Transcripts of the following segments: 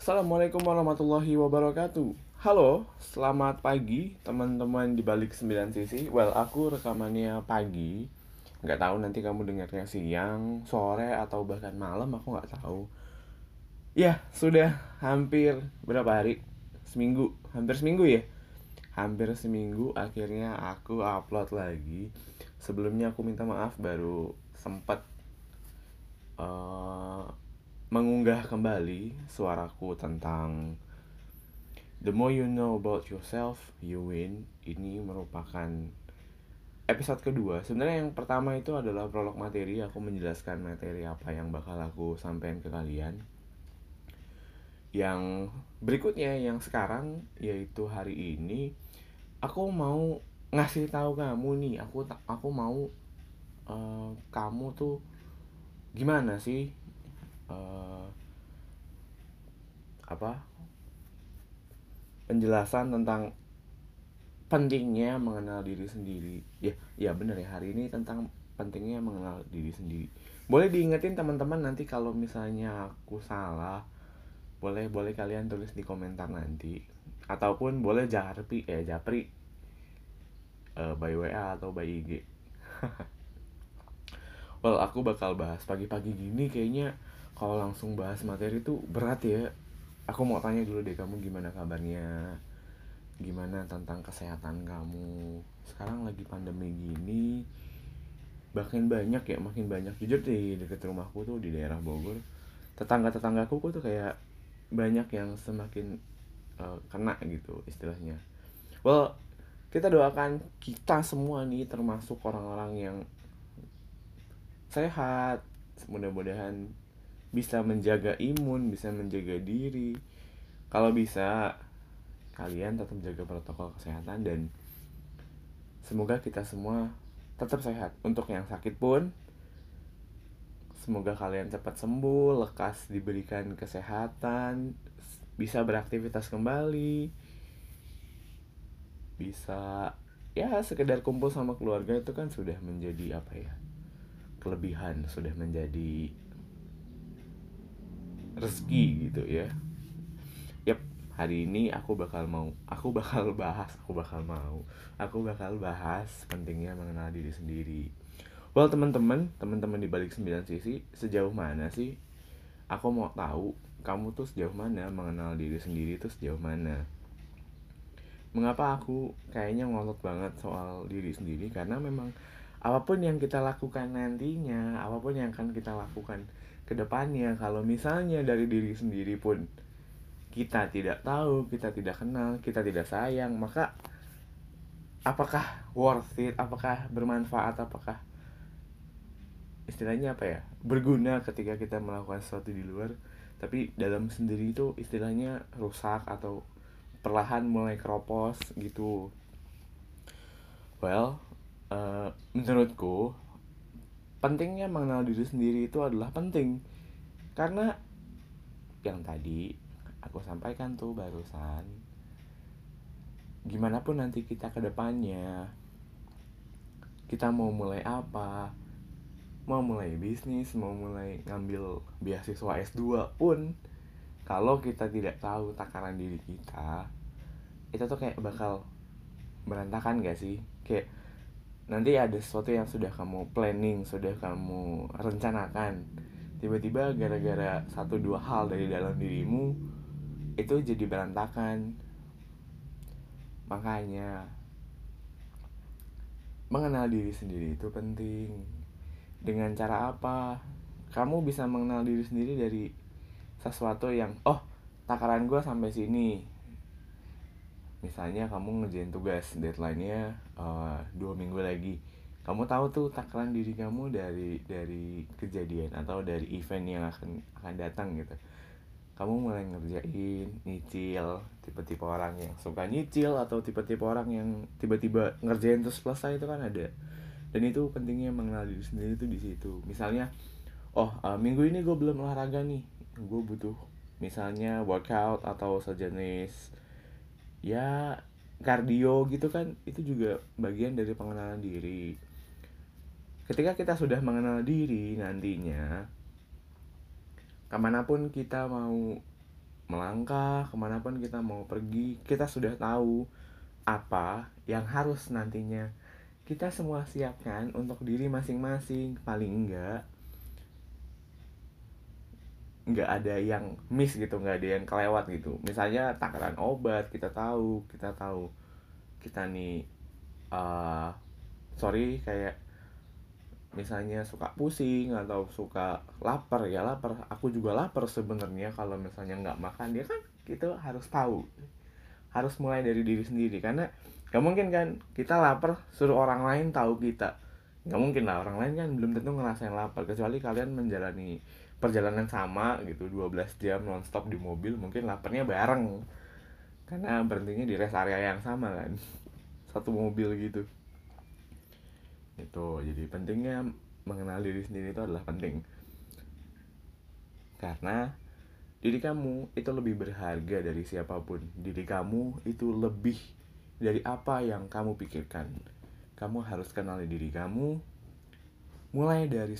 Assalamualaikum warahmatullahi wabarakatuh. Halo, selamat pagi teman-teman di balik 9 sisi. Well, aku rekamannya pagi. Nggak tahu nanti kamu dengarnya siang, sore, atau bahkan malam Aku nggak tahu. Ya, sudah hampir berapa hari? Seminggu, hampir seminggu ya? Hampir seminggu akhirnya aku upload lagi. Sebelumnya aku minta maaf baru sempat uh, mengunggah kembali suaraku tentang The More You Know About Yourself, You Win. Ini merupakan episode kedua. Sebenarnya yang pertama itu adalah prolog materi. Aku menjelaskan materi apa yang bakal aku sampaikan ke kalian. Yang berikutnya, yang sekarang, yaitu hari ini, aku mau ngasih tahu kamu nih. Aku aku mau uh, kamu tuh gimana sih uh, apa penjelasan tentang pentingnya mengenal diri sendiri? Ya ya bener ya hari ini tentang pentingnya mengenal diri sendiri. Boleh diingetin teman-teman nanti kalau misalnya aku salah boleh boleh kalian tulis di komentar nanti. Ataupun boleh japri eh japri uh, by wa atau by ig well aku bakal bahas pagi-pagi gini kayaknya kalau langsung bahas materi tuh berat ya. Aku mau tanya dulu deh kamu gimana kabarnya? Gimana tentang kesehatan kamu? Sekarang lagi pandemi gini makin banyak ya makin banyak. Jujur di deket rumahku tuh di daerah Bogor tetangga tetanggaku tuh kayak banyak yang semakin uh, kena gitu istilahnya. Well kita doakan kita semua nih termasuk orang-orang yang sehat mudah-mudahan bisa menjaga imun, bisa menjaga diri. Kalau bisa, kalian tetap jaga protokol kesehatan dan semoga kita semua tetap sehat. Untuk yang sakit pun, semoga kalian cepat sembuh, lekas diberikan kesehatan, bisa beraktivitas kembali, bisa ya sekedar kumpul sama keluarga itu kan sudah menjadi apa ya kelebihan sudah menjadi rezeki gitu ya. Yep hari ini aku bakal mau aku bakal bahas aku bakal mau aku bakal bahas pentingnya mengenal diri sendiri. Well teman-teman teman-teman di balik 9 sisi sejauh mana sih? Aku mau tahu kamu tuh sejauh mana mengenal diri sendiri tuh sejauh mana? Mengapa aku kayaknya ngolot banget soal diri sendiri? Karena memang apa pun yang kita lakukan nantinya apa pun yang akan kita lakukan ke depannya kalau misalnya dari diri sendiri pun kita tidak tahu kita tidak kenal kita tidak sayang maka apakah worth it apakah bermanfaat apakah istilahnya apa ya berguna ketika kita melakukan sesuatu di luar tapi dalam sendiri itu istilahnya rusak atau perlahan mulai keropos gitu. Well uh, menurutku pentingnya mengenal diri sendiri itu adalah penting. Karena yang tadi aku sampaikan tuh barusan gimana pun nanti kita ke depannya kita mau mulai apa mau mulai bisnis mau mulai ngambil beasiswa S2 pun kalau kita tidak tahu takaran diri kita itu tuh kayak bakal berantakan gak sih? Kayak nanti ada sesuatu yang sudah kamu planning sudah kamu rencanakan. Tiba-tiba gara-gara satu dua hal dari dalam dirimu itu jadi berantakan. Makanya mengenal diri sendiri itu penting. Dengan cara apa? Kamu bisa mengenal diri sendiri dari sesuatu yang oh takaran gue sampai sini misalnya kamu ngerjain tugas deadline-nya uh, dua minggu lagi. Kamu tahu tuh takaran diri kamu dari dari kejadian atau dari event yang akan akan datang gitu. Kamu mulai ngerjain nyicil tipe-tipe orang yang suka nyicil atau tipe-tipe orang yang tiba-tiba ngerjain terus selesai itu kan ada. Dan itu pentingnya mengenal diri sendiri itu di situ. Misalnya oh uh, minggu ini gue belum olahraga nih. Gue butuh misalnya workout atau sejenis ya kardio gitu kan itu juga bagian dari pengenalan diri. Ketika kita sudah mengenal diri nantinya ke mana pun kita mau melangkah ke mana pun kita mau pergi kita sudah tahu apa yang harus nantinya. Kita semua siapkan untuk diri masing-masing paling enggak nggak ada yang miss gitu nggak ada yang kelewat gitu. Misalnya takaran obat kita tahu kita tahu. Kita nih uh, sorry kayak misalnya suka pusing atau suka lapar ya lapar. Aku juga lapar sebenarnya kalau misalnya nggak makan. Dia kan kita harus tahu. Harus mulai dari diri sendiri. Karena Gak mungkin kan kita lapar suruh orang lain tahu kita. Gak mungkin lah orang lain kan belum tentu ngerasain lapar. Kecuali kalian menjalani perjalanan sama gitu 12 jam nonstop di mobil mungkin laparnya bareng. Karena berhentinya di rest area yang sama kan. Satu mobil gitu. Itu jadi pentingnya mengenal diri sendiri itu adalah penting. Karena diri kamu itu lebih berharga dari siapa pun. Diri kamu itu lebih dari apa yang kamu pikirkan. Kamu harus kenali diri kamu mulai dari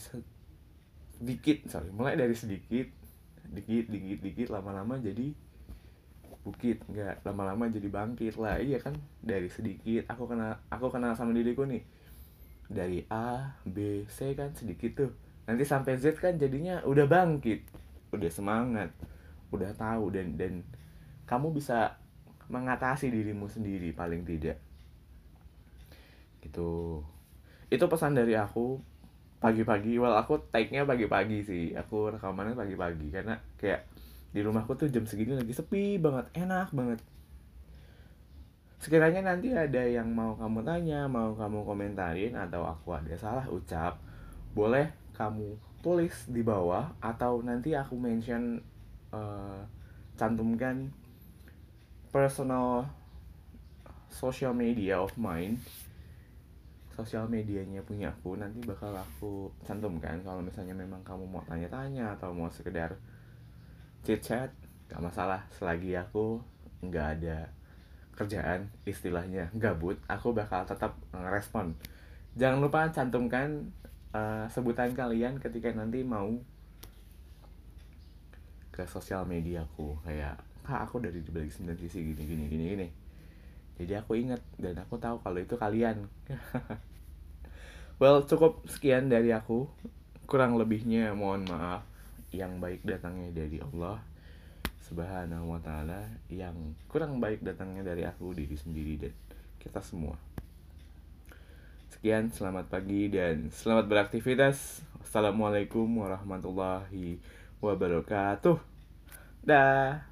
sedikit, sorry, mulai dari sedikit, dikit, dikit, dikit, lama-lama jadi bukit, enggak lama-lama jadi bangkit. Lah, iya kan? Dari sedikit. Aku kenal, aku kenal sama diriku nih. Dari A, B, C kan sedikit tuh. Nanti sampai Z kan jadinya udah bangkit, udah semangat, udah tahu. Dan dan kamu bisa mengatasi dirimu sendiri paling tidak. Gitu. Itu pesan dari aku pagi-pagi well aku take-nya pagi-pagi sih. Aku rekamannya pagi-pagi karena kayak di rumahku tuh jam segini lagi sepi banget enak banget. Sekiranya nanti ada yang mau kamu tanya mau kamu komentarin atau aku ada salah ucap boleh kamu tulis di bawah atau nanti aku mention uh, cantumkan personal social media of mine sosial medianya punya aku nanti bakal aku cantumkan kalau misalnya memang kamu mau tanya-tanya atau mau sekedar chit chat gak masalah. Selagi aku nggak ada kerjaan istilahnya gabut aku bakal tetap ngerespon. Jangan lupa cantumkan uh, sebutan kalian ketika nanti mau ke sosial mediaku kayak kak aku dari dibalik sembilan sisi gini gini gini gini jadi aku ingat dan aku tahu kalau itu kalian. Well cukup sekian dari aku. Kurang lebihnya mohon maaf. Yang baik datangnya dari Allah subhanahu wa ta'ala. Yang kurang baik datangnya dari aku diri sendiri dan kita semua. Sekian selamat pagi dan selamat beraktivitas. Assalamualaikum warahmatullahi wabarakatuh. Dah